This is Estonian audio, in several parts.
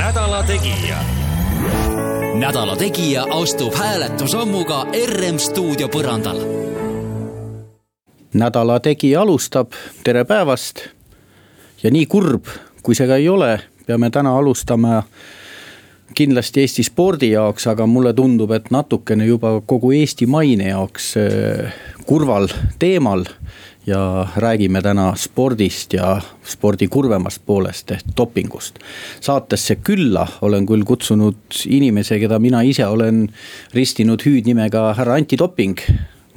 Nädala Tegija. nädala Tegija astub hääletusammuga RM stuudio põrandal. nädala Tegija alustab, tere päevast. ja nii kurb, kui see ka ei ole, peame täna alustama kindlasti Eesti spordi jaoks, aga mulle tundub, et natukene juba kogu Eesti maine jaoks äh, kurval teemal. Ja räägime täna spordist ja spordi kurvemast poolest ehk dopingust. saatesse külla olen küll kutsunud inimese, keda mina ise olen ristinud hüüdnimega härra antidoping.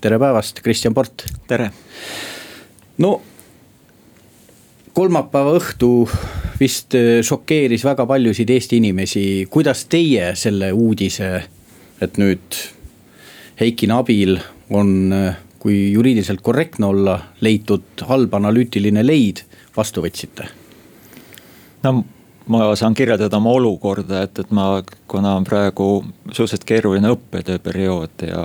tere päevast, Kristjan Port. tere. no kolmapäeva õhtu vist äh, šokeeris väga paljusid Eesti inimesi. kuidas teie selle uudise, et nüüd Heiki Nabil on, äh, kui juriidiliselt korrektne olla, leitud halb analüütiline leid, vastu võtsite? no ma saan kirjeldada oma olukorda, et, et ma, kuna on praegu suhteliselt keeruline õppetööperiood ja,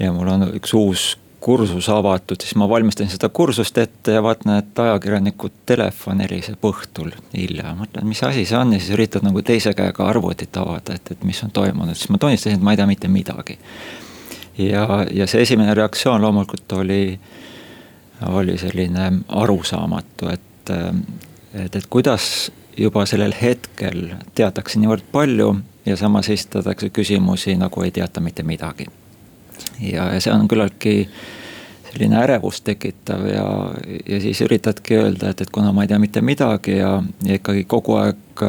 ja mul on üks uus kursus avatud, siis ma valmistan seda kursust ette ja vaatan, et ajakirjaniku telefon heliseb õhtul hilja. mõtlen, mis asi see on ja siis üritad nagu teise käega arvutit avada, et, et mis on toimunud, siis ma tunnistasin, et ma ei tea mitte midagi. Ja, ja see esimene reaktsioon loomulikult oli, oli selline arusaamatu, et, et, et kuidas juba sellel hetkel teatakse niivõrd palju ja samas esitatakse küsimusi, nagu ei teata mitte midagi ja, ja see on küllaltki selline ärevust tekitav ja, ja siis üritadki öelda, et, et kuna ma ei tea mitte midagi ja, ja ikkagi kogu aeg.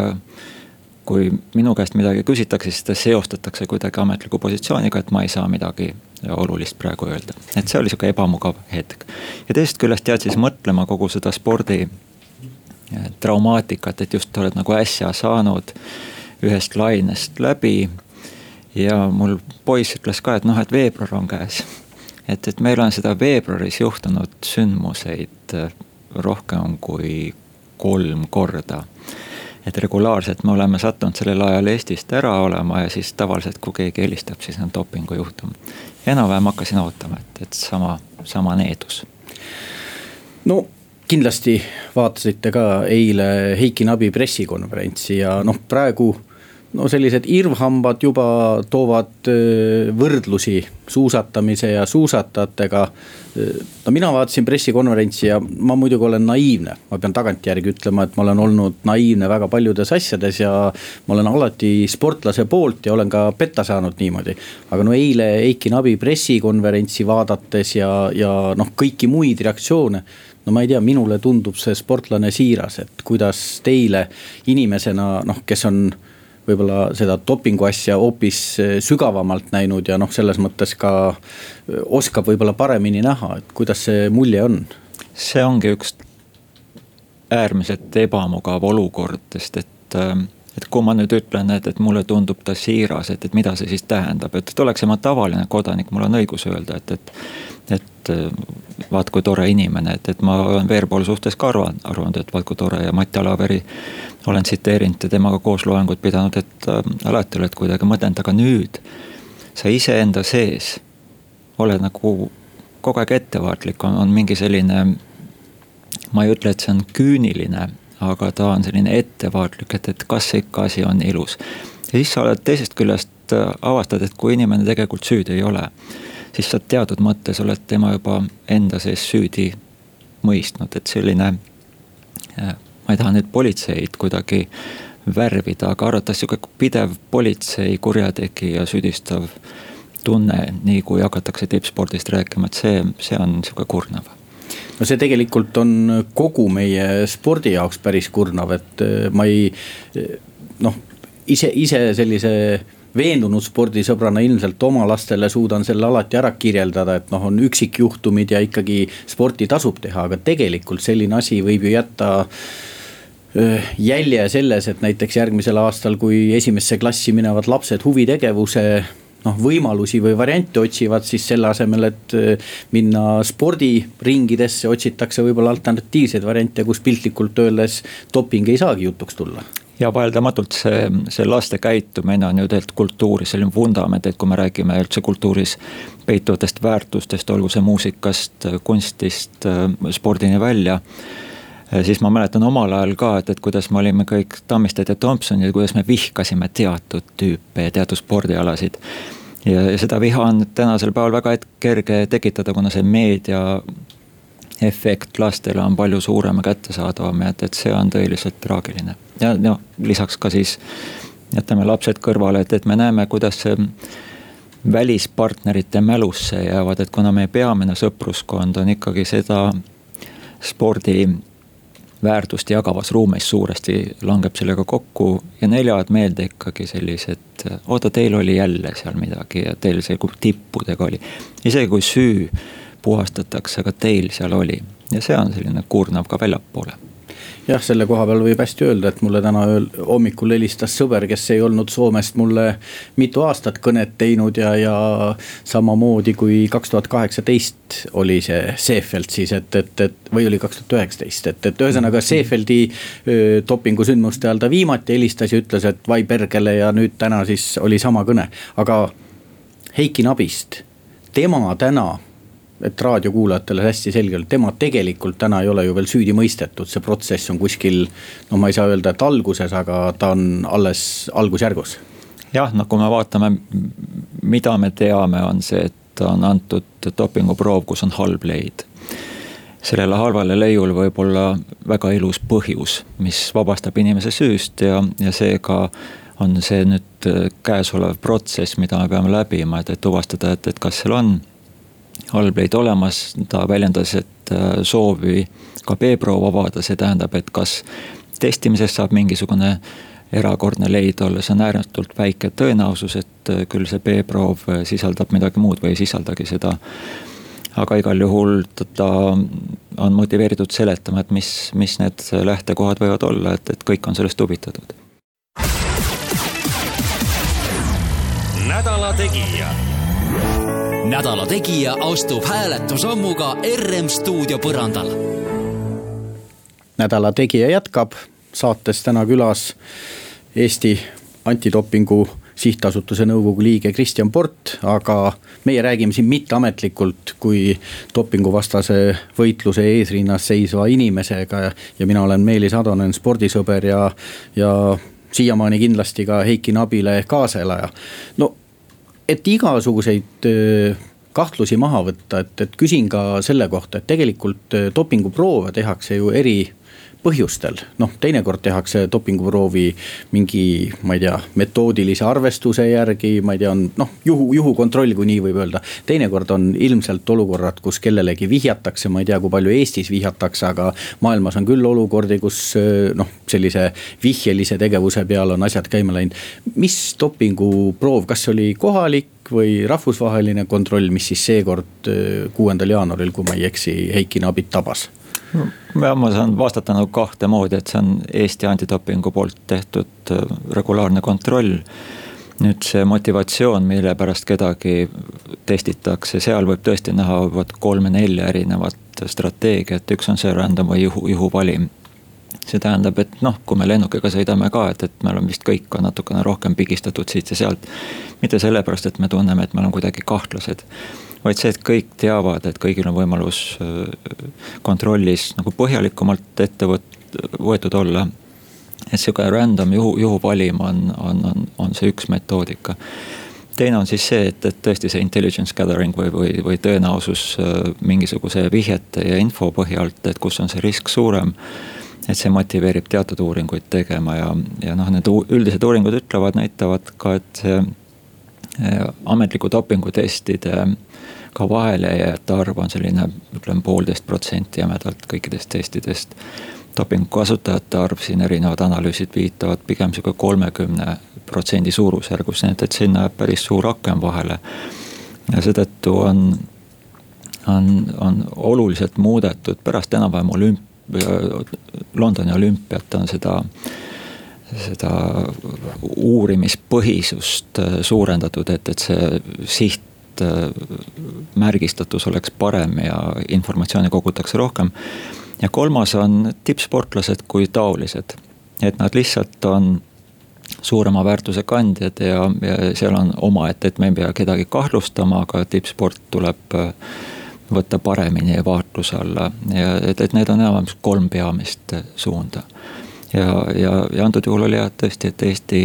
Kui minu käest midagi küsitakse, siis seda seostatakse kuidagi ametliku positsiooniga, et ma ei saa midagi olulist praegu öelda. et see oli sihuke ebamugav hetk. ja teisest küljest jääd siis mõtlema kogu seda spordi eh, traumaatikat, et just oled nagu äsja saanud ühest lainest läbi ja mul poiss ütles ka, et noh, et veebruar on käes. et, et meil on seda veebruaris juhtunud sündmuseid äh, rohkem kui kolm korda. Et regulaarselt me oleme sattunud sellel ajal Eestist ära olema ja siis tavaliselt, kui keegi helistab, siis on dopingujuhtum. enam-vähem hakkasin ootama, et, et sama, sama needus. no kindlasti vaatasite ka eile Heiki Nabi pressikonverentsi ja noh, praegu no sellised irvhambad juba toovad võrdlusi suusatamise ja suusatajatega. no mina vaatasin pressikonverentsi ja ma muidugi olen naiivne, ma pean tagantjärgi ütlema, et ma olen olnud naiivne väga paljudes asjades ja. ma olen alati sportlase poolt ja olen ka petta saanud niimoodi. aga no eile Eiki Nabi pressikonverentsi vaadates ja, ja noh, kõiki muid reaktsioone no ma ei tea, minule tundub see sportlane siiras, et kuidas teile inimesena noh, kes on võib-olla seda dopingu asja hoopis eh, sügavamalt näinud ja noh, selles mõttes ka eh, oskab võib-olla paremini näha, et kuidas see mulje on? see ongi üks äärmiselt ebamugav olukord, sest et ähm, et kui ma nüüd ütlen, et, et mulle tundub ta siiras, et, et mida see siis tähendab, et, et oleks ma tavaline kodanik, mul on õigus öelda, et, et. et äh, vaat kui tore inimene, et, et ma olen Veerpalu suhtes ka arvanud, arvanud, et vaat kui tore ja Mati Alaveri. olen tsiteerinud ja temaga koos loengut pidanud, et äh, alati oled kuidagi mõtelnud, aga nüüd. sa iseenda sees oled nagu kogu aeg ettevaatlik, on, on mingi selline. ma ei ütle, et see on küüniline aga ta on selline ettevaatlik, et, et kas ikka asi on ilus. ja siis sa oled teisest küljest äh, avastad, et kui inimene tegelikult süüdi ei ole, siis sa teatud mõttes oled tema juba enda sees süüdi mõistnud, et selline. Äh, ma ei taha nüüd politseid kuidagi värvida, aga arvatavasti sihuke pidev politsei kurjategija süüdistav tunne, nii kui hakatakse tippspordist rääkima, et see, see on sihuke kurnav no see tegelikult on kogu meie spordi jaoks päris kurnav, et äh, ma ei noh, ise, ise sellise veendunud spordisõbrana ilmselt oma lastele suudan selle alati ära kirjeldada, et noh, on üksikjuhtumid ja ikkagi sporti tasub teha, aga tegelikult selline asi võib ju jätta jälje selles, et näiteks järgmisel aastal, kui esimesse klassi minevad lapsed huvitegevuse noh, võimalusi või variante otsivad, siis selle asemel, et minna spordiringidesse, otsitakse võib-olla alternatiivseid variante, kus piltlikult öeldes doping ei saagi jutuks tulla ja vaieldamatult see, see laste käitumine on ju tegelikult kultuuri selline vundament, et kui me räägime üldse kultuuris peituvatest väärtustest, olgu see muusikast, kunstist, spordini välja siis ma mäletan omal ajal ka, et, et kuidas me olime kõik Tammisted ja Thompsonid, kuidas me vihkasime teatud tüüpe ja teatud spordialasid. Ja, ja seda viha on tänasel päeval väga kerge tekitada, kuna see meedia efekt lastele on palju suurem ja kättesaadavam et, et see on tõeliselt traagiline. ja no lisaks ka siis jätame lapsed kõrvale, et, et me näeme, kuidas see välispartnerite mälusse jäävad, et kuna meie peamine sõpruskond on ikkagi seda spordi väärtust jagavas ruumis suuresti langeb sellega kokku ja neil jäävad meelde ikkagi sellised, oota, teil oli jälle seal midagi ja teil see tippudega oli. isegi kui süü puhastatakse, aga teil seal oli ja see on selline kurnav ka väljapoole jah, selle koha peal võib hästi öelda, et mulle täna ööl, hommikul helistas sõber, kes ei olnud Soomest mulle mitu aastat kõnet teinud ja, ja samamoodi kui kaks tuhat kaheksateist oli see Seefeld siis, et, et, et või oli kaks tuhat üheksateist, et, et ühesõnaga Seefeldi dopingusündmuste ajal ta viimati helistas ja ütles, et vai perkele ja nüüd täna siis oli sama kõne, aga Heiki Nabist, tema täna et raadiokuulajatele hästi selge olla, tema tegelikult täna ei ole ju veel süüdi mõistetud, see protsess on kuskil. no ma ei saa öelda, et alguses, aga ta on alles algusjärgus. jah, noh kui me vaatame, mida me teame, on see, et on antud dopinguproov, kus on halb leid. sellele halvale leiul võib olla väga ilus põhjus, mis vabastab inimese süüst ja, ja seega on see nüüd käesolev protsess, mida me peame läbima, et, et tuvastada, et, et kas seal on allblade olemas, ta väljendas, et äh, soovi ka B-proov avada, see tähendab, et kas testimisest saab mingisugune erakordne leid olla, see on ääretult väike tõenäosus, et äh, küll see B-proov äh, sisaldab midagi muud või ei sisaldagi seda. aga igal juhul ta on motiveeritud seletama, et mis, mis need lähtekohad võivad olla, et, et kõik on sellest huvitatud. nädala Tegija nädala Tegija astub hääletusammuga RM stuudio põrandal. nädala Tegija jätkab saates täna külas Eesti Antidopingu sihtasutuse nõukogu liige Kristjan Port, aga meie räägime siin mitteametlikult kui dopinguvastase võitluse eesrinnas seisva inimesega ja, mina olen Meelis Atonen, spordisõber ja, ja siiamaani kindlasti ka Heiki Nabile kaaselaja. no et igasuguseid kahtlusi maha võtta, et, et küsin ka selle kohta, et tegelikult dopinguproove tehakse ju eri põhjustel. noh, teinekord tehakse dopinguproovi mingi, ma ei tea, metoodilise arvestuse järgi, ma ei tea, on noh, juhu, juhukontroll, kui nii võib öelda. teinekord on ilmselt olukorrad, kus kellelegi vihjatakse, ma ei tea, kui palju Eestis vihjatakse, aga maailmas on küll olukordi, kus noh, sellise vihjelise tegevuse peale on asjad käima läinud. mis dopinguproov, kas oli kohalik? või rahvusvaheline kontroll, mis siis seekord kuuendal jaanuaril, kui ma ei eksi, Heiki Nabit tabas ja ma saan vastata nagu kahte moodi, et see on Eesti antidopingu poolt tehtud äh, regulaarne kontroll. nüüd see motivatsioon, mille pärast kedagi testitakse, seal võib tõesti näha vot kolme-nelja erinevat strateegiat, üks on see random või juhu, juhuvalim see tähendab, et noh, kui me lennukiga sõidame ka, et, et meil on vist kõik on natukene rohkem pigistatud siit ja sealt. mitte sellepärast, et me tunneme, et me oleme kuidagi kahtlased vaid see, et kõik teavad, et kõigil on võimalus äh, kontrollis nagu põhjalikumalt ette võt-, võetud olla. et sihuke random juhu, juhuvalim on, on, on, on see üks metoodika teine on siis see, et, et tõesti see intelligence gathering või, või, või tõenäosus äh, mingisuguse vihjete ja info põhjalt, et kus on see risk suurem. et see motiveerib teatud uuringuid tegema ja, ja noh, need üldised uuringud ütlevad, näitavad ka, et see äh, ametliku dopingutestide ka vahelejääjate arv on selline, ütleme poolteist protsenti jämedalt kõikidest testidest. dopingu kasutajate arv siin erinevad analüüsid viitavad pigem sihuke kolmekümne protsendi suurusjärgus, nii et, et sinna jääb päris suur aken vahele. ja seetõttu on, on, on oluliselt muudetud pärast enam-vähem olümp-, Londoni olümpiat on seda seda uurimispõhisust suurendatud, et, et see siht märgistatus oleks parem ja informatsiooni kogutakse rohkem. ja kolmas on tippsportlased kui taolised, et nad lihtsalt on suurema väärtuse kandjad ja, ja seal on omaette, et me ei pea kedagi kahtlustama, aga tippsport tuleb äh, võtta paremini vaatluse alla ja et, et need on enam-vähem kolm peamist äh, suunda. ja, ja, ja antud juhul oli jah tõesti, et Eesti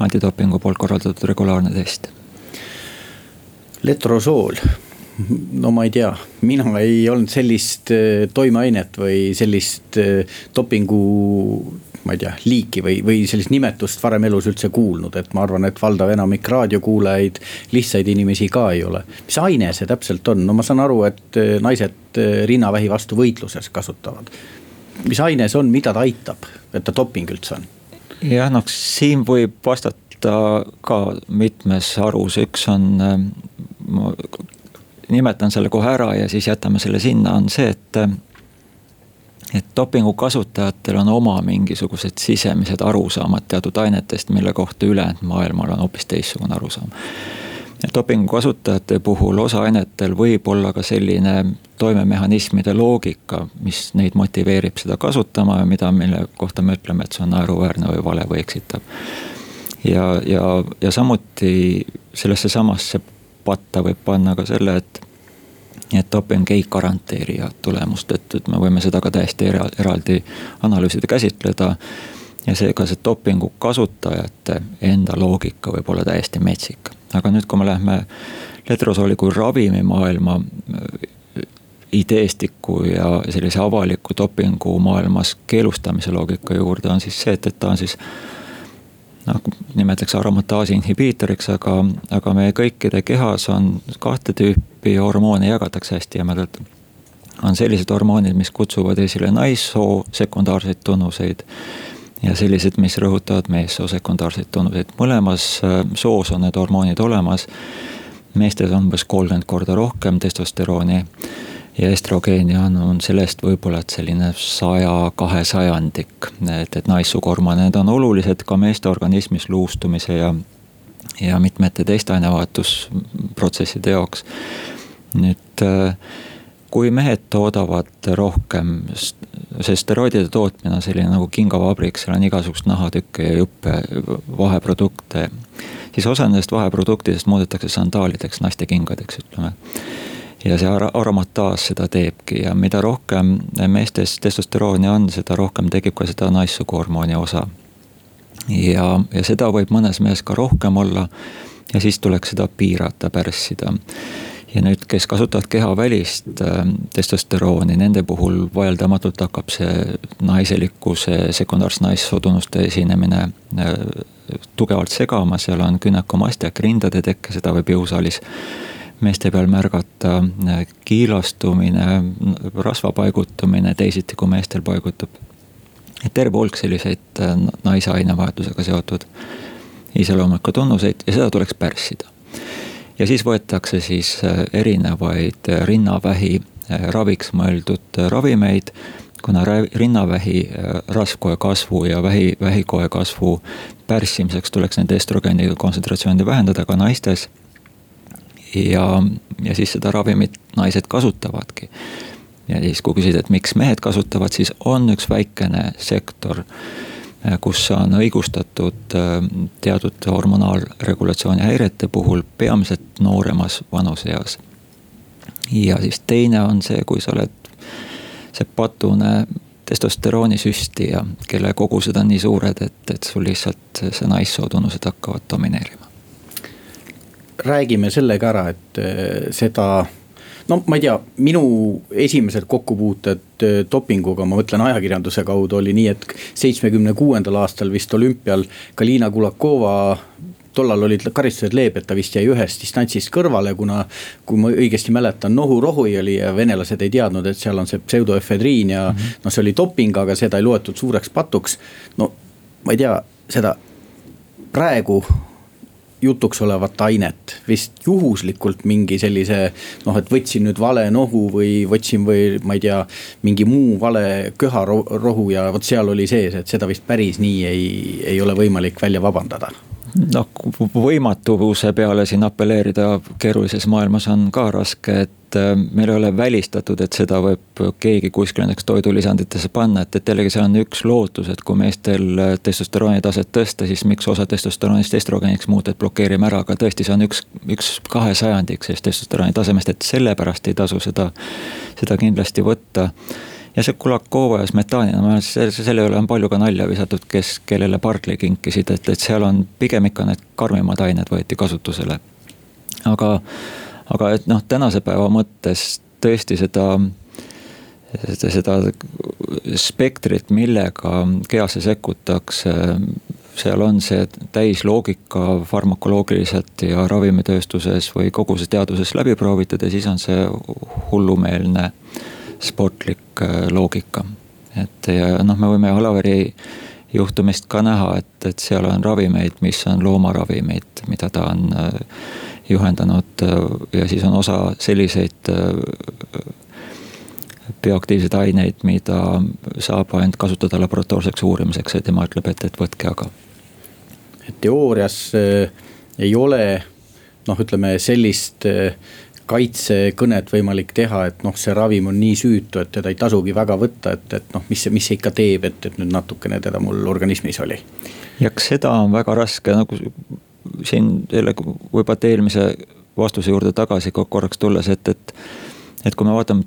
antidopingu poolt korraldatud regulaarne test. Letrosool no ma ei tea, mina ei olnud sellist äh, toimeainet või sellist dopingu ma ei tea, liiki või, või sellist nimetust varem elus üldse kuulnud, et ma arvan, et valdav enamik raadiokuulajaid, lihtsaid inimesi ka ei ole. mis aine see täpselt on, no ma saan aru, et eh, naised rinnavähi vastu võitluses kasutavad. mis aine see on, mida ta aitab, et ta doping üldse on? jah, noh siin võib vastata ka mitmes harus, üks on, ma nimetan selle kohe ära ja siis jätame selle sinna, on see, et et dopingu kasutajatel on oma mingisugused sisemised arusaamad teatud ainetest, mille kohta ülejäänud maailmal on hoopis teistsugune arusaam. dopingu kasutajate puhul osa ainetel võib olla ka selline toimemehhanismide loogika, mis neid motiveerib seda kasutama ja mida, mille kohta me ütleme, et see on naeruväärne või vale või eksitav. ja, ja, ja samuti sellesse samasse patta võib panna ka selle, et et doping ei garanteeri head tulemust, et, et me võime seda ka täiesti eraldi analüüsida, käsitleda. ja seega see dopingu kasutajate enda loogika võib olla täiesti metsik, aga nüüd, kui me läheme letrosooli kui ravimimaailma äh, ideestiku ja sellise avaliku dopingu maailmas keelustamise loogika juurde on siis see, et, et ta on siis noh, nimetatakse aromataasi inhibiitoriks, aga, aga meie kõikide kehas on kahte tüüpi hormoone jagatakse hästi jämedalt. on sellised hormoonid, mis kutsuvad esile naissoo sekundaarseid tunnuseid ja sellised, mis rõhutavad meessoo sekundaarseid tunnuseid, mõlemas äh, soos on need hormoonid olemas. meestel on umbes kolmkümmend korda rohkem testosterooni ja estrogeeni on, on sellest võib-olla, et selline saja, kahesajandik, et, et naissuukormad, need on olulised ka meeste organismis luustumise ja, ja mitmete teiste ainevahetusprotsesside jaoks. nüüd kui mehed toodavad rohkem, see steroidide tootmine on selline nagu kingavabrik, seal on igasugust nahatükke ja juppe, vaheprodukte. siis osa nendest vaheproduktidest muudetakse sandaalideks, naiste kingadeks, ütleme ja see aromataas seda teebki ja mida rohkem meestes testosterooni on, seda rohkem tekib ka seda naissuguhormooni osa. ja, ja seda võib mõnes mehes ka rohkem olla ja siis tuleks seda piirata, pärssida ja nüüd, kes kasutavad kehavälist äh, testosterooni, nende puhul vaieldamatult hakkab see naiselikkuse sekundaarse naissoodunuste esinemine äh, tugevalt segama, seal on günekomastiak, rindade tekke, seda võib jõusaalis meeste peal märgata äh, kiilastumine, rasva paigutumine teisiti kui meestel paigutub. et terve hulk selliseid äh, naise ainevahetusega seotud iseloomulikke tunnuseid ja seda tuleks pärssida. ja siis võetakse siis äh, erinevaid rinnavähi raviks mõeldud ravimeid kuna rinnavähi rasvkoe kasvu ja vähi, vähikoe kasvu pärssimiseks tuleks nende estrogeenide kontsentratsiooni vähendada ka naistes ja, ja siis seda ravimit naised kasutavadki. ja siis, kui küsida, et miks mehed kasutavad, siis on üks väikene sektor, kus on õigustatud äh, teatud hormonaalregulatsiooni häirete puhul peamiselt nooremas vanuseas. ja siis teine on see, kui sa oled see patune testosterooni süstija, kelle kogused on nii suured, et, et sul lihtsalt see naissootunnused hakkavad domineerima räägime selle ka ära, et eh, seda no ma ei tea, minu esimesed kokkupuuted eh, dopinguga, ma mõtlen ajakirjanduse kaudu, oli nii, et seitsmekümne kuuendal aastal vist olümpial Kalina Kulakova tollal olid karistused leebed, ta vist jäi ühest distantsist kõrvale, kuna. kui ma õigesti mäletan, nohurohui oli ja venelased ei teadnud, et seal on see pseudoefedriin ja mm -hmm. noh, see oli doping, aga seda ei loetud suureks patuks. no ma ei tea, seda praegu jutuks olevat ainet vist juhuslikult mingi sellise noh, et võtsin nüüd vale nohu või võtsin või ma ei tea, mingi muu vale köharohu ja vot seal oli sees, et seda vist päris nii ei, ei ole võimalik välja vabandada. Noh, võimatuse peale siin apelleerida keerulises maailmas on ka raske, et äh, meil ei ole välistatud, et seda võib keegi kuskil näiteks toidulisanditesse panna, et, et jällegi see on üks lootus, et kui meestel äh, testosterooni taset tõsta, siis miks osa testosteroonist estrogeeniks muuta, et blokeerime ära, aga tõesti, see on üks, üks kahesajandik sellest testosterooni tasemest, et sellepärast ei tasu seda, seda kindlasti võtta ja see Kulakova ja arvan, et selle üle on palju ka nalja visatud, kes, kellele Barclay kinkisid, et, et seal on pigem ikka need karmimad ained võeti kasutusele. aga, aga et noh, tänase päeva mõttes tõesti seda, seda, seda spektrit, millega kehasse sekkutakse seal on see täisloogika farmakoloogiliselt ja ravimitööstuses või kogu see teaduses läbi proovitud ja siis on see hullumeelne sportlik äh, loogika. et ja noh, me võime Olaveri juhtumist ka näha, et, et seal on ravimeid, mis on loomaravimeid, mida ta on äh, juhendanud äh, ja siis on osa selliseid bioaktiivseid aineid, mida saab ainult kasutada laboratoorseks uurimiseks ja tema ütleb, et, et võtke aga. teoorias ei ole noh, ütleme sellist kaitsekõnet võimalik teha, et noh, see ravim on nii süütu, et teda ei tasugi väga võtta, et, et noh, mis see, mis see ikka teeb, et, et nüüd natukene teda mul organismis oli. ja eks seda on väga raske nagu siin jälle võib-olla eelmise vastuse juurde tagasi korraks tulles, et, et. et kui me vaatame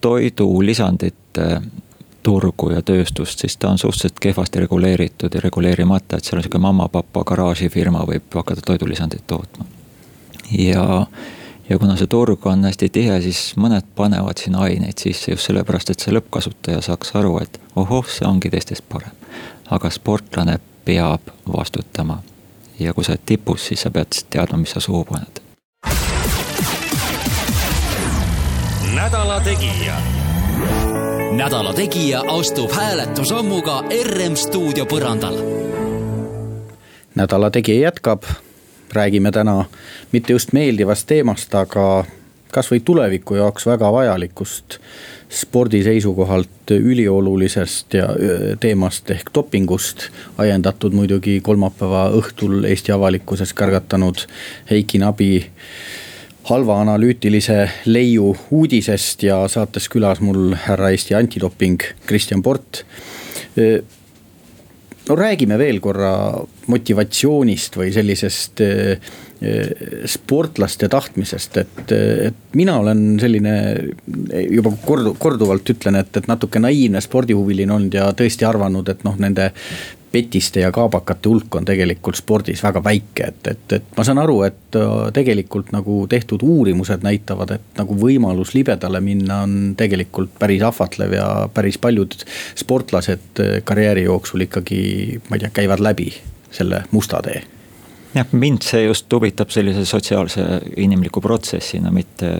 toidulisandite turgu ja tööstust, siis ta on suhteliselt kehvasti reguleeritud ja reguleerimata, et seal on sihuke mamma-papa garaažifirma võib hakata toidulisandeid tootma. ja ja kuna see turg on hästi tihe, siis mõned panevad sinna aineid sisse just sellepärast, et see lõppkasutaja saaks aru, et ohoh, see ongi teistest parem. aga sportlane peab vastutama. Ja kui sa oled tipus, siis sa pead teadma, mis sa suhu paned. nädala Tegija. nädala Tegija astub hääletusammuga RM stuudio põrandal. nädala Tegija jätkab räägime täna mitte just meeldivast teemast, aga kasvõi tuleviku jaoks väga vajalikust spordi seisukohalt üliolulisest ja teemast ehk dopingust. ajendatud muidugi kolmapäeva õhtul Eesti avalikkuses kärgatanud Heiki Nabi halva analüütilise leiu uudisest ja saates külas mul härra Eesti antidoping Kristjan Port no räägime veel korra motivatsioonist või sellisest eh, sportlaste tahtmisest, et, et mina olen selline juba kordu-, korduvalt ütlen, et, et natuke naiivne spordihuviline olnud ja tõesti arvanud, et noh, nende petiste ja kaabakate hulk on tegelikult spordis väga väike, et, et, et ma saan aru, et äh, tegelikult nagu tehtud uurimused näitavad, et nagu võimalus libedale minna on tegelikult päris ahvatlev ja päris paljud sportlased äh, karjääri jooksul ikkagi, ma ei tea, käivad läbi selle musta tee jah, mind see just huvitab sellise sotsiaalse inimliku protsessina, mitte,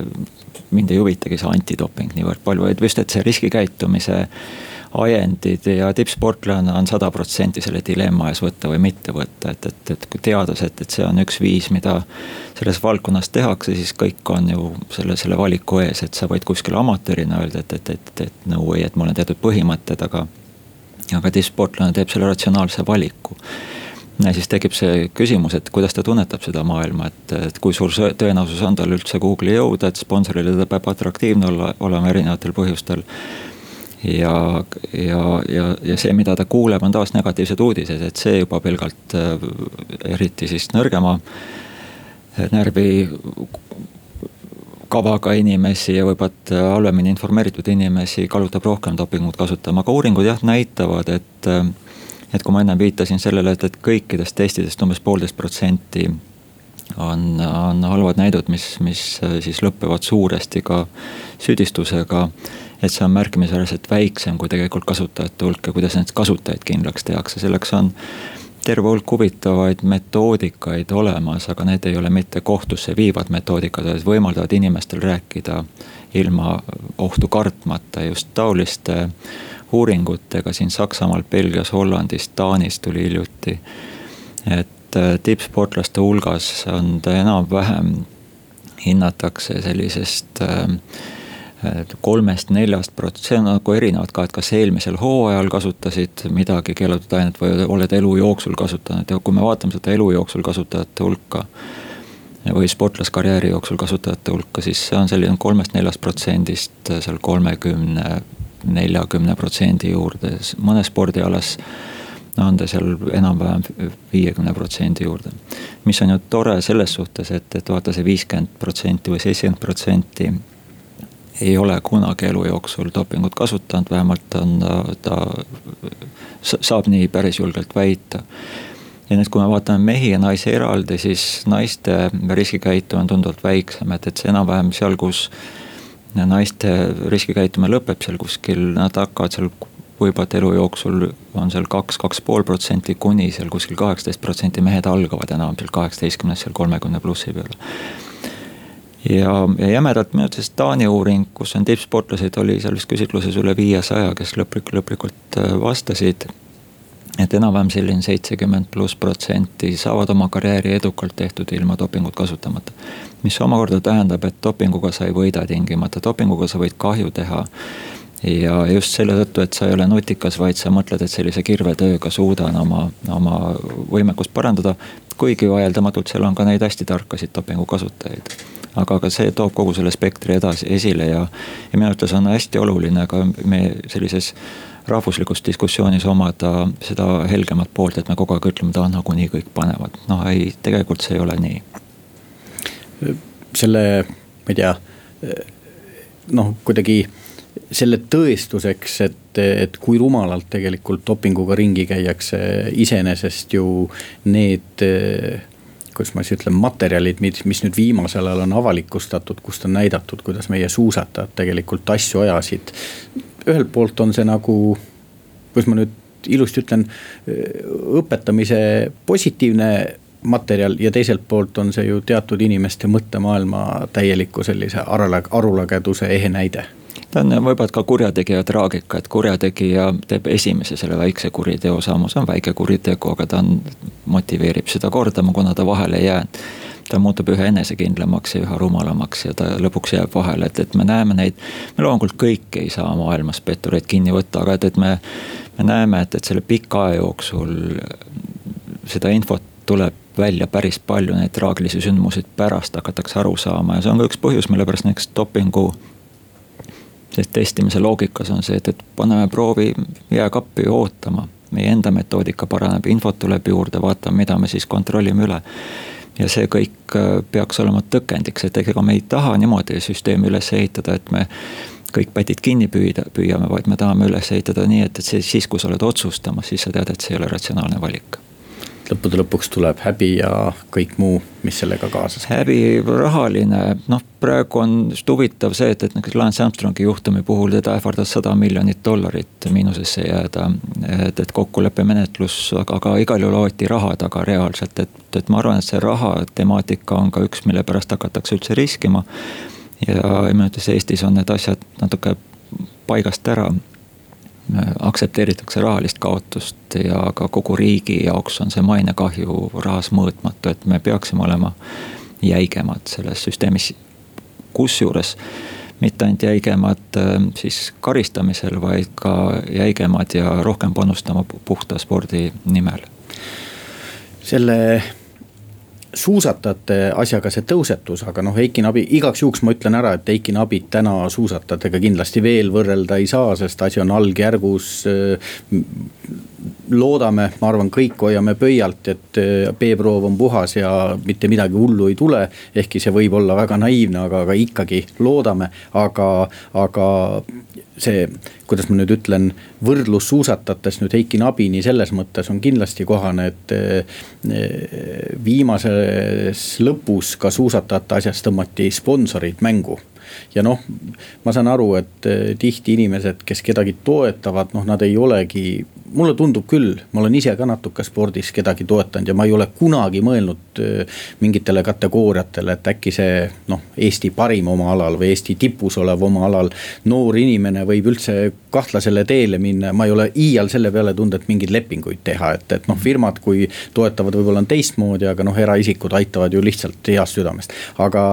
mind ei huvitagi see antidoping niivõrd palju, vaid just, et see riskikäitumise ajendid ja tippsportlane on sada protsenti selle dilemma ees võtta või mitte võtta, et, et, et kui teades, et, et see on üks viis, mida selles valdkonnas tehakse, siis kõik on ju selle, selle valiku ees, et sa võid kuskil amatöörina öelda, et, et, et, et no way, et mul on teatud põhimõtted, aga. aga tippsportlane teeb selle ratsionaalse valiku ja siis tekib see küsimus, et kuidas ta tunnetab seda maailma, et, et kui suur tõenäosus on tal üldse Google'i jõuda, et sponsorile ta peab atraktiivne olla, olema erinevatel põhjustel ja, ja, ja, ja see, mida ta kuuleb, on taas negatiivsed uudised, et see juba pelgalt äh, eriti siis nõrgema äh, närvi kavaga inimesi ja võib-olla äh, halvemini informeeritud inimesi kallutab rohkem dopingut kasutama, aga uuringud jah näitavad, et. Et kui ma enne viitasin sellele, et, et kõikidest testidest umbes poolteist protsenti on, on halvad näidud, mis, mis siis lõpevad suuresti ka süüdistusega et see on märkimisväärselt väiksem kui tegelikult kasutajate hulk ja kuidas neid kasutajaid kindlaks tehakse, selleks on terve hulk huvitavaid metoodikaid olemas, aga need ei ole mitte kohtusse viivad metoodikad, vaid võimaldavad inimestel rääkida ilma ohtu kartmata just taoliste uuringutega siin Saksamaal, Belgias, Hollandis, Taanis tuli hiljuti. et äh, tippsportlaste hulgas on ta enam-vähem, hinnatakse sellisest äh, kolmest-neljast protsenti, see on nagu erinevad ka, et kas eelmisel hooajal kasutasid midagi keelatud ainet või oled elu jooksul kasutanud ja kui me vaatame seda elu jooksul kasutajate hulka. või sportlaskarjääri jooksul kasutajate hulka, siis see on selline kolmest-neljast protsendist seal kolmekümne, neljakümne protsendi juurde, mõnes spordialas on ta seal enam-vähem viiekümne protsendi juurde. mis on ju tore selles suhtes, et, et vaata see viiskümmend protsenti või seitsekümmend protsenti ei ole kunagi elu jooksul dopingut kasutanud, vähemalt on ta, ta saab nii päris julgelt väita. ja nüüd, kui me vaatame mehi ja naisi eraldi, siis naiste riskikäitumine on tunduvalt väiksem, et, et see enam-vähem seal, kus naiste riskikäitumine lõpeb seal kuskil, nad hakkavad seal võib-olla elu jooksul on seal kaks, kaks pool protsenti kuni seal kuskil kaheksateist protsenti, mehed algavad enam seal kaheksateistkümnest seal kolmekümne plussi peale ja, ja jämedalt minu arvates Taani uuring, kus on tippsportlased, oli selles küsitluses üle viiesaja, kes lõplik, lõplikult äh, vastasid. Et enam-vähem selline seitsekümmend pluss protsenti saavad oma karjääri edukalt tehtud ilma dopingut kasutamata. mis omakorda tähendab, et dopinguga sa ei võida tingimata, dopinguga sa võid kahju teha ja just selle tõttu, et sa ei ole nutikas, vaid sa mõtled, et sellise kirvetööga suudan oma, oma võimekust parandada. kuigi vaieldamatult seal on ka neid hästi tarkasid dopingu kasutajaid aga ka see toob kogu selle spektri edasi, esile ja, ja minu arvates on hästi oluline ka meie sellises rahvuslikus diskussioonis omada seda helgemat poolt, et me kogu aeg ütleme, et ah nagunii kõik panevad, noh ei, tegelikult see ei ole nii. selle, ma ei tea, noh kuidagi selle tõestuseks, et, et kui rumalalt tegelikult dopinguga ringi käiakse, iseenesest ju need kuidas ma siis ütlen, materjalid, mis, mis nüüd viimasel ajal on avalikustatud, kust on näidatud, kuidas meie suusatajad tegelikult asju ajasid. Ühelt poolt on see nagu, kuidas ma nüüd ilusti ütlen, õpetamise positiivne materjal ja teiselt poolt on see ju teatud inimeste mõttemaailma täieliku sellise arulageduse ehe näide. Ta on võib-olla ka kurjategija traagika, et kurjategija teeb esimese selle väikse kuriteo sammu, see on väike kuritegu, aga ta on, motiveerib seda kordama, kuna ta vahele ei jäänud ta muutub üha enesekindlamaks ja üha rumalamaks ja ta lõpuks jääb vahele, et, et me näeme neid. me loomulikult kõiki ei saa maailmas pettureid kinni võtta, aga et, et me, me näeme, et, et selle pika aja jooksul seda infot tuleb välja päris palju, neid traagilisi sündmuseid pärast hakatakse aru saama ja see on ka üks põhjus, mille pärast näiteks dopingu testimise loogikas on see, et, et paneme proovi jääkappi ootama. meie enda metoodika paraneb, infot tuleb juurde, vaatame, mida me siis kontrollime üle. Ja see kõik äh, peaks olema tõkendiks, et ega me ei taha niimoodi süsteemi üles ehitada, et me kõik pätid kinni püüda, püüame, vaid me tahame üles ehitada nii, et, et see siis, kui sa oled otsustamas, siis sa tead, et see ei ole ratsionaalne valik lõppude lõpuks tuleb häbi ja kõik muu, mis sellega kaasas. häbi, rahaline, noh praegu on just huvitav see, et, et näiteks Lance Armstrongi juhtumi puhul teda ähvardas sada miljonit dollarit miinusesse jääda. et, et kokkuleppemenetlus, aga, aga igal juhul hoiti raha taga reaalselt, et, et ma arvan, et see raha temaatika on ka üks, mille pärast hakatakse üldse riskima. ja minu arvates Eestis on need asjad natuke paigast ära aktsepteeritakse rahalist kaotust ja ka kogu riigi jaoks on see mainekahju rahas mõõtmatu, et me peaksime olema jäigemad selles süsteemis. kusjuures mitte ainult jäigemad äh, siis karistamisel, vaid ka jäigemad ja rohkem panustama puhta spordi nimel. selle suusatajate asjaga see tõusetus, aga noh, Eiki Nabi, igaks juhuks ma ütlen ära, et Eiki Nabit täna suusatajatega kindlasti veel võrrelda ei saa, sest asi on algjärgus. loodame, ma arvan, kõik hoiame pöialt, et B-proov on puhas ja mitte midagi hullu ei tule. ehkki see võib olla väga naiivne, aga, aga ikkagi loodame, aga, aga see, kuidas ma nüüd ütlen, võrdlus suusatates nüüd Heiki Nabini selles mõttes on kindlasti kohane, et eh, viimases lõpus ka suusatajate asjas tõmmati sponsorid mängu. Ja noh, ma saan aru, et eh, tihti inimesed, kes kedagi toetavad, noh, nad ei olegi mulle tundub küll, ma olen ise ka natuke spordis kedagi toetanud ja ma ei ole kunagi mõelnud äh, mingitele kategooriatele, et äkki see noh, Eesti parim oma alal või Eesti tipus olev oma alal. noor inimene võib üldse kahtlasele teele minna, ma ei ole iial selle peale tundnud, et mingeid lepinguid teha, et, et noh, firmad, kui toetavad, võib-olla on teistmoodi, aga noh, eraisikud aitavad ju lihtsalt heast südamest. aga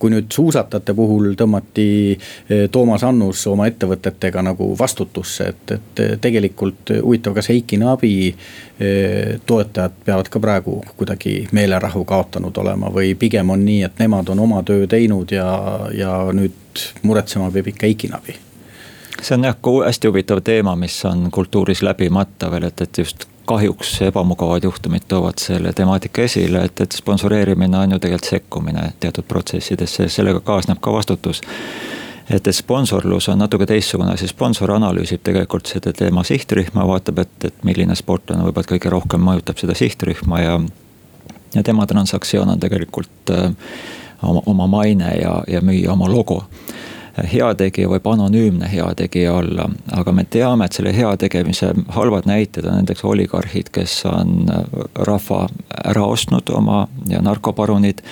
kui nüüd suusatajate puhul tõmmati eh, Toomas Annus oma ettevõtetega nagu vastutusse, et, et tegelikult huvitav, kas Heiki Naabi eh, toetajad peavad ka praegu kuidagi meelerahu kaotanud olema või pigem on nii, et nemad on oma töö teinud ja, ja nüüd muretsema peab ikka Heiki Naabi see on jah hästi huvitav teema, mis on kultuuris läbimata veel, et, et just kahjuks ebamugavad juhtumid toovad selle temaatika esile, et, et sponsoreerimine on ju tegelikult sekkumine teatud protsessidesse ja sellega kaasneb ka vastutus. et, et sponsorlus on natuke teistsugune asi, sponsor analüüsib tegelikult seda teema sihtrühma, vaatab, et, et milline sportlane võib-olla kõige rohkem mõjutab seda sihtrühma ja. ja tema transaktsioon on tegelikult äh, oma, oma maine ja, ja müüa oma logo heategija võib anonüümne heategija olla, aga me teame, et selle heategemise halvad näited on näiteks oligarhid, kes on rahva ära ostnud oma ja narkoparunid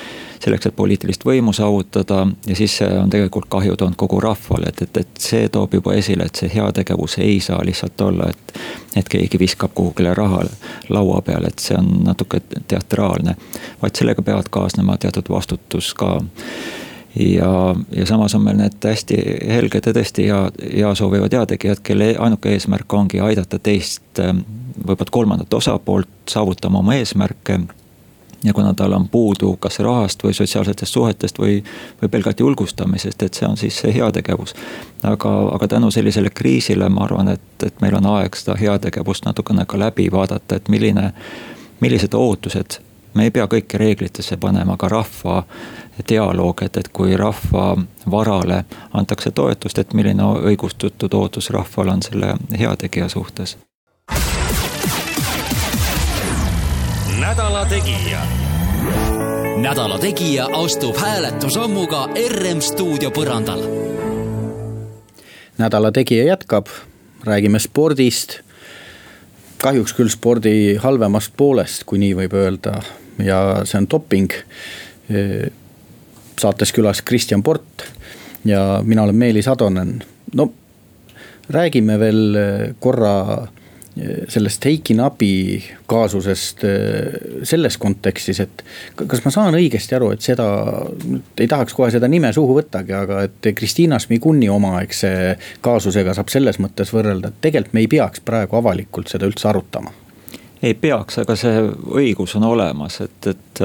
selleks, et poliitilist võimu saavutada ja siis see on tegelikult kahju toonud kogu rahvale, et, et, et see toob juba esile, et see heategevus ei saa lihtsalt olla, et. et keegi viskab kuhugile raha laua peale, et see on natuke teatraalne, vaid sellega peavad kaasnema teatud vastutus ka ja, ja samas on meil need hästi helged ja tõesti hea, hea soovivad heategijad, kelle ainuke eesmärk ongi aidata teist, ähm, võib-olla kolmandat osapoolt saavutama oma eesmärke. ja kuna tal on puudu kas rahast või sotsiaalsetest suhetest või, või pelgalt julgustamisest, et see on siis see heategevus. aga, aga tänu sellisele kriisile ma arvan, et, et meil on aeg seda heategevust natukene ka läbi vaadata, et milline, millised ootused me ei pea kõike reeglitesse panema, aga rahva dialoog, et, et kui rahva varale antakse toetust, et milline õigustatud ootus rahval on selle heategija suhtes. nädala Tegija. nädala Tegija astub hääletusammuga RM stuudio põrandal. nädala Tegija jätkab, räägime spordist kahjuks küll spordi halvemast poolest, kui nii võib öelda ja see on doping saates külas Kristjan Port ja mina olen Meelis Atonen. no räägime veel eh, korra eh, sellest Heiki Nabi kaasusest eh, selles kontekstis, et kas ma saan õigesti aru, et seda, ei tahaks kohe seda nime suhu võttagi, aga et Kristiina Smiguni omaaegse kaasusega saab selles mõttes võrrelda, et tegelikult me ei peaks praegu avalikult seda üldse arutama ei peaks, aga see õigus on olemas, et, et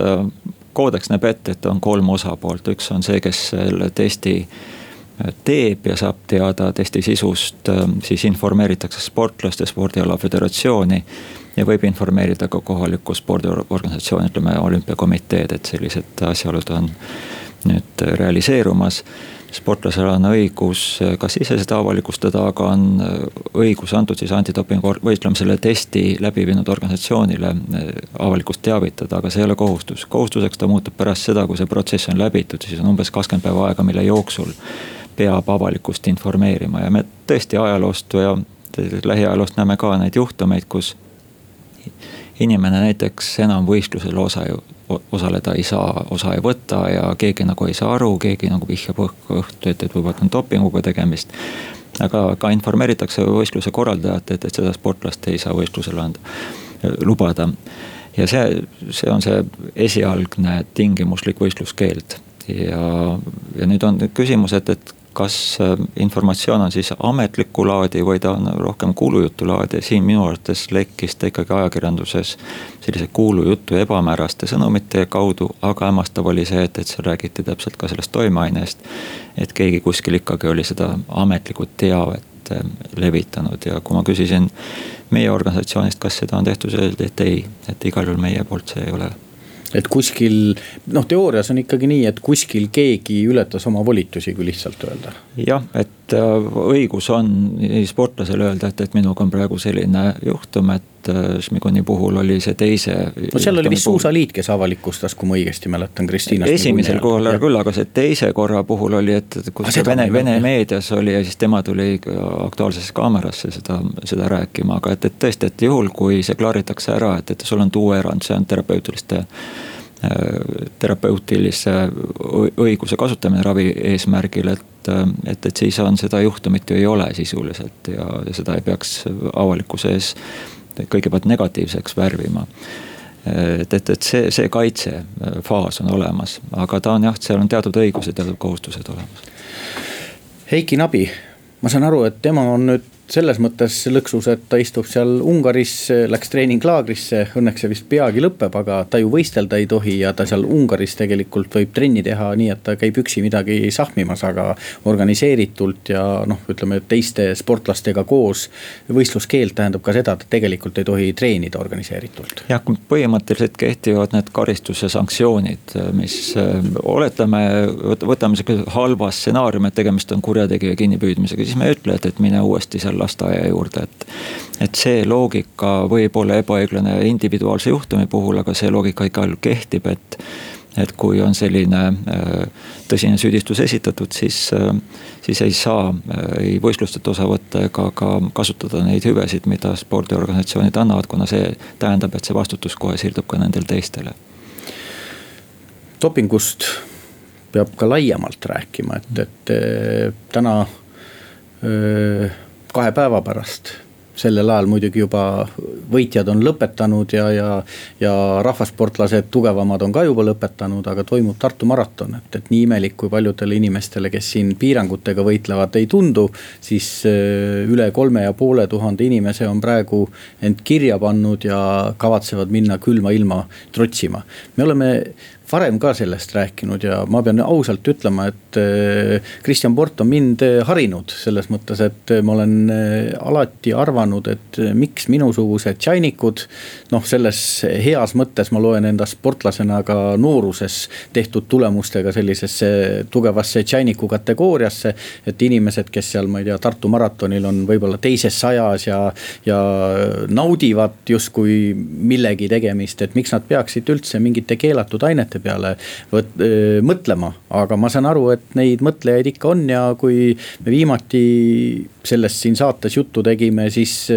koodeks näeb ette, et on kolm osapoolt, üks on see, kes selle testi äh, teeb ja saab teada testi sisust, äh, siis informeeritakse sportlaste, spordiala föderatsiooni. ja võib informeerida ka kohalikku spordiorganisatsiooni, ütleme olümpiakomiteed, et sellised asjaolud on nüüd realiseerumas sportlasel on õigus eh, kas ise seda avalikustada, aga on eh, õigus antud siis antidopingu või ütleme selle testi läbi viinud organisatsioonile eh, avalikkust teavitada, aga see ei ole kohustus. kohustuseks ta muutub pärast seda, kui see protsess on läbitud, siis on umbes kakskümmend päeva aega, mille jooksul peab avalikkust informeerima ja me tõesti ajaloost ja lähiajaloost näeme ka neid juhtumeid, kus inimene näiteks enam võistlusel osa ju osaleda ei saa, osa ei võta ja keegi nagu ei saa aru, keegi nagu vihjab õhku õhtu, et, et võib-olla on dopinguga tegemist. aga ka informeeritakse võistluse korraldajat, et, et seda sportlast ei saa võistlusele anda, lubada. ja see, see on see esialgne tingimuslik võistluskeeld ja, ja nüüd on küsimus, et, et kas äh, informatsioon on siis ametlikku laadi või ta on rohkem kuulujutu laadi, siin minu arvates lekkis ta ikkagi ajakirjanduses sellise kuulujutu ebamääraste sõnumite kaudu, aga hämmastav oli see, et, et seal räägiti täpselt ka sellest toimeainest. et keegi kuskil ikkagi oli seda ametlikku teavet äh, levitanud ja kui ma küsisin meie organisatsioonist, kas seda on tehtud, öeldi, et ei, et igal juhul meie poolt see ei ole et kuskil noh, teoorias on ikkagi nii, et kuskil keegi ületas oma volitusi, kui lihtsalt öelda. jah, et äh, õigus on nii sportlasel öelda, et, et minuga on praegu selline juhtum, et äh, Šmiguni puhul oli see teise. no seal oli vist Suusaliit, kes avalikustas, kui ma õigesti mäletan, Kristiina. esimesel korral küll, aga see teise korra puhul oli, et kus Vene, Vene meedias oli ja siis tema tuli Aktuaalsesse Kaamerasse seda, seda rääkima, aga et, et tõesti, et juhul, kui see klaaritakse ära, et, et sul on tuuerand, see on terapeutiliste terapeutilise õiguse kasutamine ravi eesmärgil, et, et, et siis on seda juhtumit ju ei ole sisuliselt ja, ja seda ei peaks avalikkuse ees kõigepealt negatiivseks värvima et, et, et see, see kaitsefaas on olemas, aga ta on jah, seal on teatud õigused, teatud kohustused olemas. Heiki Nabi, ma saan aru, et tema on nüüd selles mõttes lõksus, et ta istub seal Ungaris, läks treeninglaagrisse, õnneks see vist peagi lõpeb, aga ta ju võistelda ei tohi ja ta seal Ungaris tegelikult võib trenni teha nii, et ta käib üksi midagi sahmimas, aga organiseeritult ja noh, ütleme teiste sportlastega koos. võistluskeeld tähendab ka seda, et tegelikult ei tohi treenida organiseeritult. jah, põhimõtteliselt kehtivad need karistuse sanktsioonid, mis oletame, võtame sihuke halva stsenaariumi, et tegemist on kurjategija kinnipüüdmisega, siis me ei ütle, et, et mine uuesti seal lasteaia juurde, et. et see loogika võib olla ebaõiglane individuaalse juhtumi puhul, aga see loogika igal kehtib, et. et kui on selline äh, tõsine süüdistus esitatud, siis, äh, siis ei saa äh, ei võistlustelt osa võtta ega ka kasutada neid hüvesid, mida spordiorganisatsioonid annavad, kuna see tähendab, et see vastutus kohe siirdub ka nendele teistele. dopingust peab ka laiemalt rääkima, et, et täna öö, kahe päeva pärast sellel ajal muidugi juba võitjad on lõpetanud ja, ja, ja rahvasportlased tugevamad on ka juba lõpetanud, aga toimub Tartu maraton, et, et nii imelik, kui paljudele inimestele, kes siin piirangutega võitlevad, ei tundu. siis äh, üle kolme ja poole tuhande inimese on praegu end kirja pannud ja kavatsevad minna külma ilma trotsima. me oleme varem ka sellest rääkinud ja ma pean ausalt ütlema, et Kristjan Port on mind äh, harinud selles mõttes, et ma olen alati arvanud, et miks minusugused tšainikud. noh, selles heas mõttes ma loen enda sportlasena ka nooruses tehtud tulemustega sellisesse tugevasse tšainiku kategooriasse. et inimesed, kes seal, ma ei tea, Tartu maratonil on võib-olla teises sajas ja, ja naudivad justkui millegi tegemist, et miks nad peaksid üldse mingite keelatud ainete peale võt, mõtlema. aga ma saan aru, et neid mõtlejaid ikka on ja kui me viimati sellest siin saates juttu tegime, siis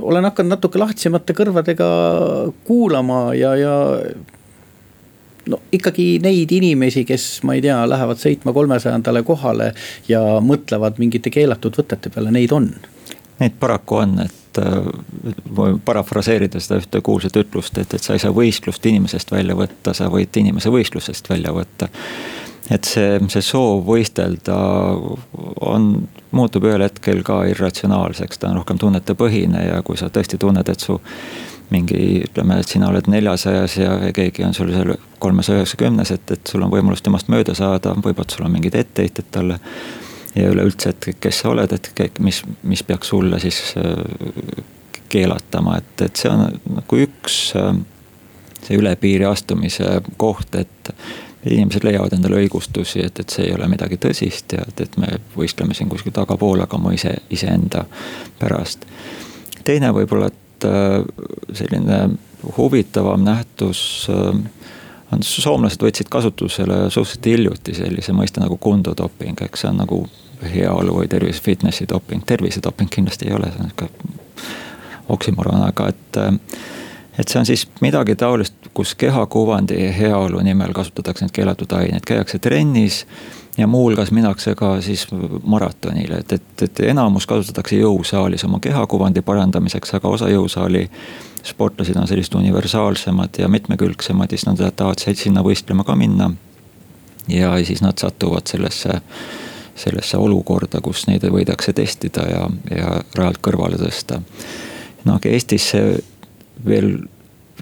olen hakanud natuke lahtisemate kõrvadega kuulama ja, ja no ikkagi neid inimesi, kes ma ei tea, lähevad sõitma kolmesajandale kohale ja mõtlevad mingite keelatud võtete peale, neid on. Neid paraku on, et et parafraseerida seda ühte kuulsat ütlust, et, et sa ei saa võistlust inimesest välja võtta, sa võid inimese võistlusest välja võtta. et see, see soov võistelda on, muutub ühel hetkel ka irratsionaalseks, ta on rohkem tunnetepõhine ja kui sa tõesti tunned, et su mingi, ütleme, et sina oled neljasajas ja keegi on sul seal kolmesaja üheksakümnes, et, et sul on võimalus temast mööda saada, võib-olla sul on mingid etteheited talle ja üleüldse, et kes sa oled, et mis, mis peaks sulle siis äh, keelatama, et, et see on nagu üks äh, see üle piiri astumise koht, et inimesed leiavad endale õigustusi, et, et see ei ole midagi tõsist ja et, et me võistleme siin kuskil tagapool, aga ma ise, iseenda pärast. teine võib-olla, et äh, selline huvitavam nähtus on, soomlased võtsid kasutusele suhteliselt hiljuti sellise mõiste nagu kundodoping, eks see on nagu heaolu või tervise, fitnessi doping, tervisedoping kindlasti ei ole, see on sihuke oksimoron, aga et. et see on siis midagi taolist, kus kehakuvandi ja heaolu nimel kasutatakse neid keelatud aineid, käiakse trennis ja muuhulgas minnakse ka siis maratonile, et, et, et enamus kasutatakse jõusaalis oma kehakuvandi parandamiseks, aga osa jõusaali sportlased on sellised universaalsemad ja mitmekülgsemad, siis nad tahavad sinna võistlema ka minna. ja siis nad satuvad sellesse sellesse olukorda, kus neid võidakse testida ja, ja rajalt kõrvale tõsta. no aga Eestis see veel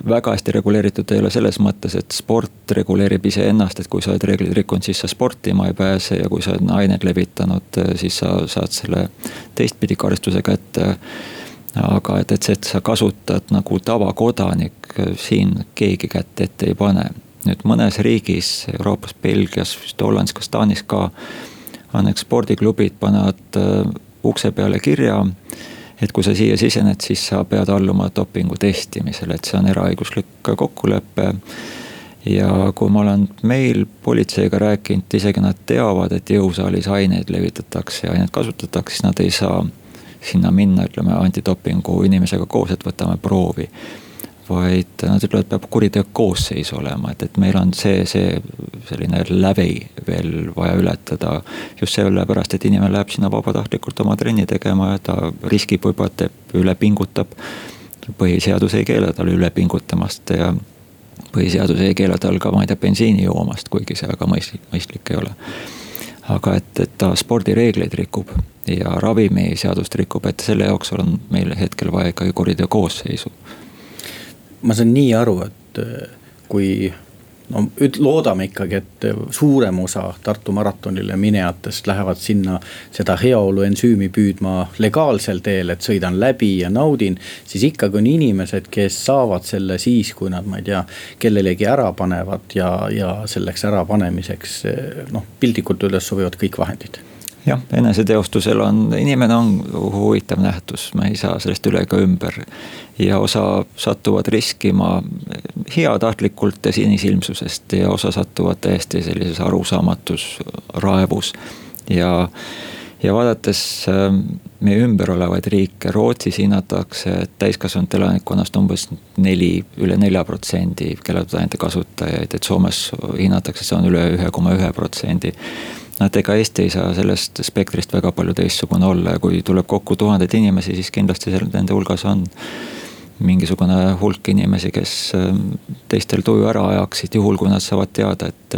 väga hästi reguleeritud ei ole selles mõttes, et sport reguleerib iseennast, et kui sa oled reeglid rikkunud, siis sa sportima ei pääse ja kui sa oled aineid levitanud, siis sa saad selle teistpidi karistuse kätte. aga et, et see, et sa kasutad nagu tavakodanik, siin keegi kätt ette ei pane. nüüd mõnes riigis, Euroopas, Belgias, vist Hollandis, kas Taanis ka on, eks spordiklubid panevad ukse peale kirja et kui sa siia sisened, siis sa pead alluma dopingu testimisele, et see on eraõiguslik kokkulepe. Ja kui ma olen meil politseiga rääkinud, isegi nad teavad, et jõusaalis aineid levitatakse ja aineid kasutatakse, siis nad ei saa sinna minna, ütleme antidopingu inimesega koos, et võtame proovi vaid nad ütlevad, peab kuriteo koosseis olema, et, et meil on see, see selline lävi veel vaja ületada. just sellepärast, et inimene läheb sinna vabatahtlikult oma trenni tegema ja ta riskib võib-olla, et teeb, üle pingutab. põhiseadus ei keela tal üle pingutamast ja põhiseadus ei keela tal ka, ma ei tea, bensiini joomast, kuigi see väga mõistlik, mõistlik ei ole. aga et, et ta spordireegleid rikub ja ravimiseadust rikub, et selle jaoks on meil hetkel vaja ikkagi kuriteo koosseisu ma saan nii aru, et äh, kui no loodame ikkagi, et suurem osa Tartu maratonile minejatest lähevad sinna seda heaolu ensüümi püüdma legaalsel teel, et sõidan läbi ja naudin. siis ikkagi on inimesed, kes saavad selle siis, kui nad, ma ei tea, kellelegi ära panevad ja, ja selleks ärapanemiseks noh, piltlikult öeldes sobivad kõik vahendid jah, eneseteostusel on, inimene on huvitav nähtus, me ei saa sellest üle ega ümber. ja osa satuvad riskima heatahtlikult ja sinisilmsusest ja osa satuvad täiesti sellises arusaamatus raevus. ja, ja vaadates ähm, meie ümber olevaid riike, Rootsis hinnatakse, et täiskasvanud elanikkonnast umbes neli, üle nelja protsendi keelatud ainete kasutajaid, et Soomes hinnatakse, see on üle ühe koma ühe protsendi et ega Eesti ei saa sellest spektrist väga palju teistsugune olla ja kui tuleb kokku tuhandeid inimesi, siis kindlasti seal nende hulgas on mingisugune hulk inimesi, kes ähm, teistel tuju ära ajaksid, juhul kui nad saavad teada, et,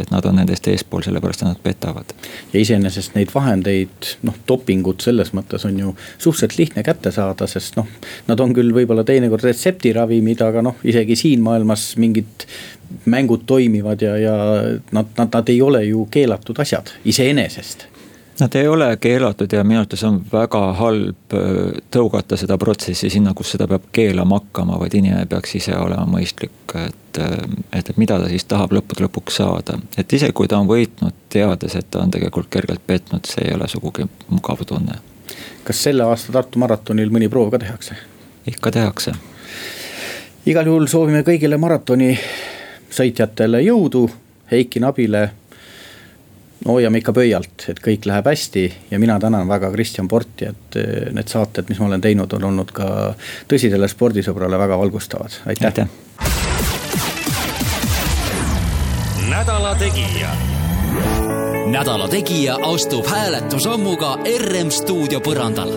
et nad on nendest eespool, sellepärast et nad petavad. ja iseenesest neid vahendeid, noh, dopingut selles mõttes on ju suhteliselt lihtne kätte saada, sest noh. Nad on küll võib-olla teinekord retseptiravimid, aga noh, isegi siin maailmas mingit mängud toimivad ja, ja nad, nad, nad ei ole ju keelatud asjad iseenesest. Nad ei ole keelatud ja minu arvates on väga halb tõugata seda protsessi sinna, kus seda peab keelama hakkama, vaid inimene peaks ise olema mõistlik, et, et, et mida ta siis tahab lõppude lõpuks saada. et isegi kui ta on võitnud, teades, et ta on tegelikult kergelt petnud, see ei ole sugugi mugav tunne. kas selle aasta Tartu maratonil mõni proov ka tehakse? ikka tehakse. igal juhul soovime kõigile maratoni sõitjatele jõudu, Heiki Nabile. Hoiame ikka pöialt, et kõik läheb hästi ja mina tänan väga Kristjan Porti, et eh, need saated, mis ma olen teinud, on olnud ka tõsisele spordisõbrale väga valgustavad, aitäh, aitäh.. nädala Tegija. nädala Tegija astub hääletusammuga RM stuudio põrandal